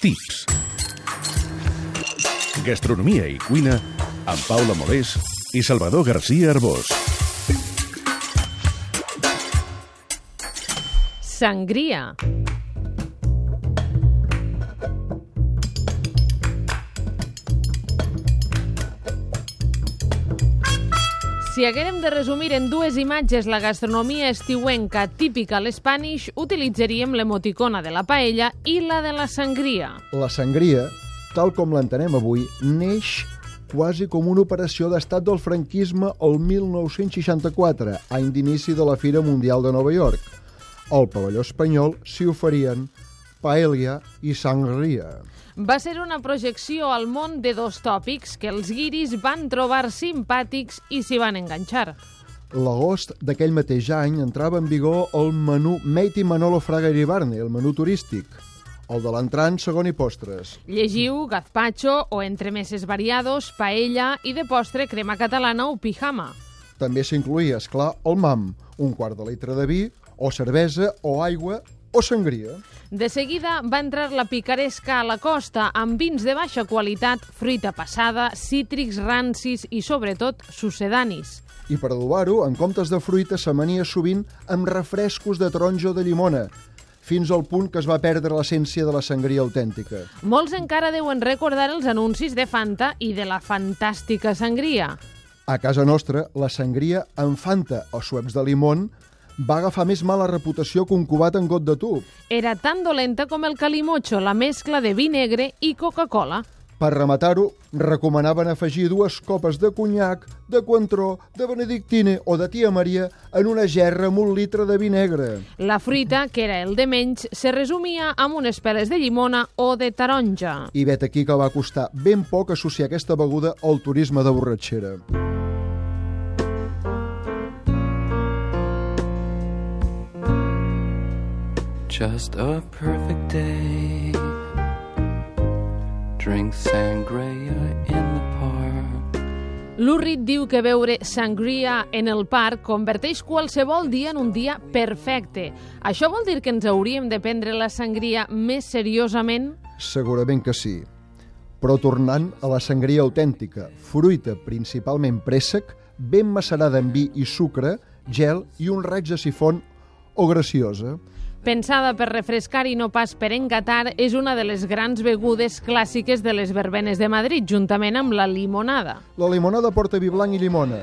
Tips. Gastronomia i cuina amb Paula Molés i Salvador García Arbós. Sangria. Si haguérem de resumir en dues imatges la gastronomia estiuenca típica a l'Spanish, utilitzaríem l'emoticona de la paella i la de la sangria. La sangria, tal com l'entenem avui, neix quasi com una operació d'estat del franquisme el 1964, any d'inici de la Fira Mundial de Nova York. Al pavelló espanyol s'hi oferien paella i sangria. Va ser una projecció al món de dos tòpics que els guiris van trobar simpàtics i s'hi van enganxar. L'agost d'aquell mateix any entrava en vigor el menú Meiti Manolo Fraga Iribarne, el menú turístic, el de l'entrant, segon i postres. Llegiu gazpacho o entremeses variados, paella i de postre crema catalana o pijama. També s'incluïa, és clar, el mam, un quart de litre de vi, o cervesa, o aigua, o sangria. De seguida va entrar la picaresca a la costa amb vins de baixa qualitat, fruita passada, cítrics rancis i, sobretot, sucedanis. I per adobar-ho, en comptes de fruita, s'amania sovint amb refrescos de taronja o de llimona, fins al punt que es va perdre l'essència de la sangria autèntica. Molts encara deuen recordar els anuncis de Fanta i de la fantàstica sangria. A casa nostra, la sangria amb Fanta o sueps de limón va agafar més mala reputació que un cubat en got de tub. Era tan dolenta com el calimocho, la mescla de vi negre i Coca-Cola. Per rematar-ho, recomanaven afegir dues copes de conyac, de coentró, de benedictine o de tia Maria en una gerra amb un litre de vi negre. La fruita, que era el de menys, se resumia amb unes peles de llimona o de taronja. I vet aquí que va costar ben poc associar aquesta beguda al turisme de borratxera. Just a perfect day. Drink sangria in the park. L'Urrit diu que beure sangria en el parc converteix qualsevol dia en un dia perfecte. Això vol dir que ens hauríem de prendre la sangria més seriosament? Segurament que sí. Però tornant a la sangria autèntica, fruita principalment préssec, ben macerada en vi i sucre, gel i un raig de sifon o graciosa. Pensada per refrescar i no pas per engatar, és una de les grans begudes clàssiques de les verbenes de Madrid, juntament amb la limonada. La limonada porta vi blanc i llimona.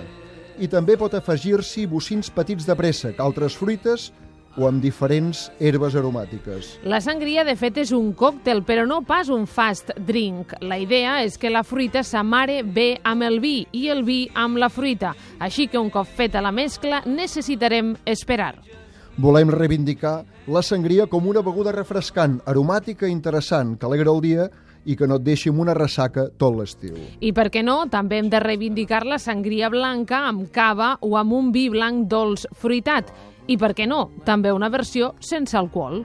I també pot afegir-s'hi bocins petits de préssec, altres fruites o amb diferents herbes aromàtiques. La sangria, de fet, és un còctel, però no pas un fast drink. La idea és que la fruita s'amare bé amb el vi i el vi amb la fruita. Així que un cop feta la mescla, necessitarem esperar. Volem reivindicar la sangria com una beguda refrescant, aromàtica i interessant, que alegra el dia i que no et deixi amb una ressaca tot l'estiu. I per què no, també hem de reivindicar la sangria blanca amb cava o amb un vi blanc dolç fruitat. I per què no, també una versió sense alcohol.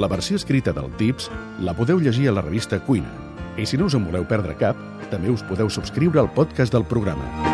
La versió escrita del Tips la podeu llegir a la revista Cuina. I si no us en voleu perdre cap, també us podeu subscriure al podcast del programa.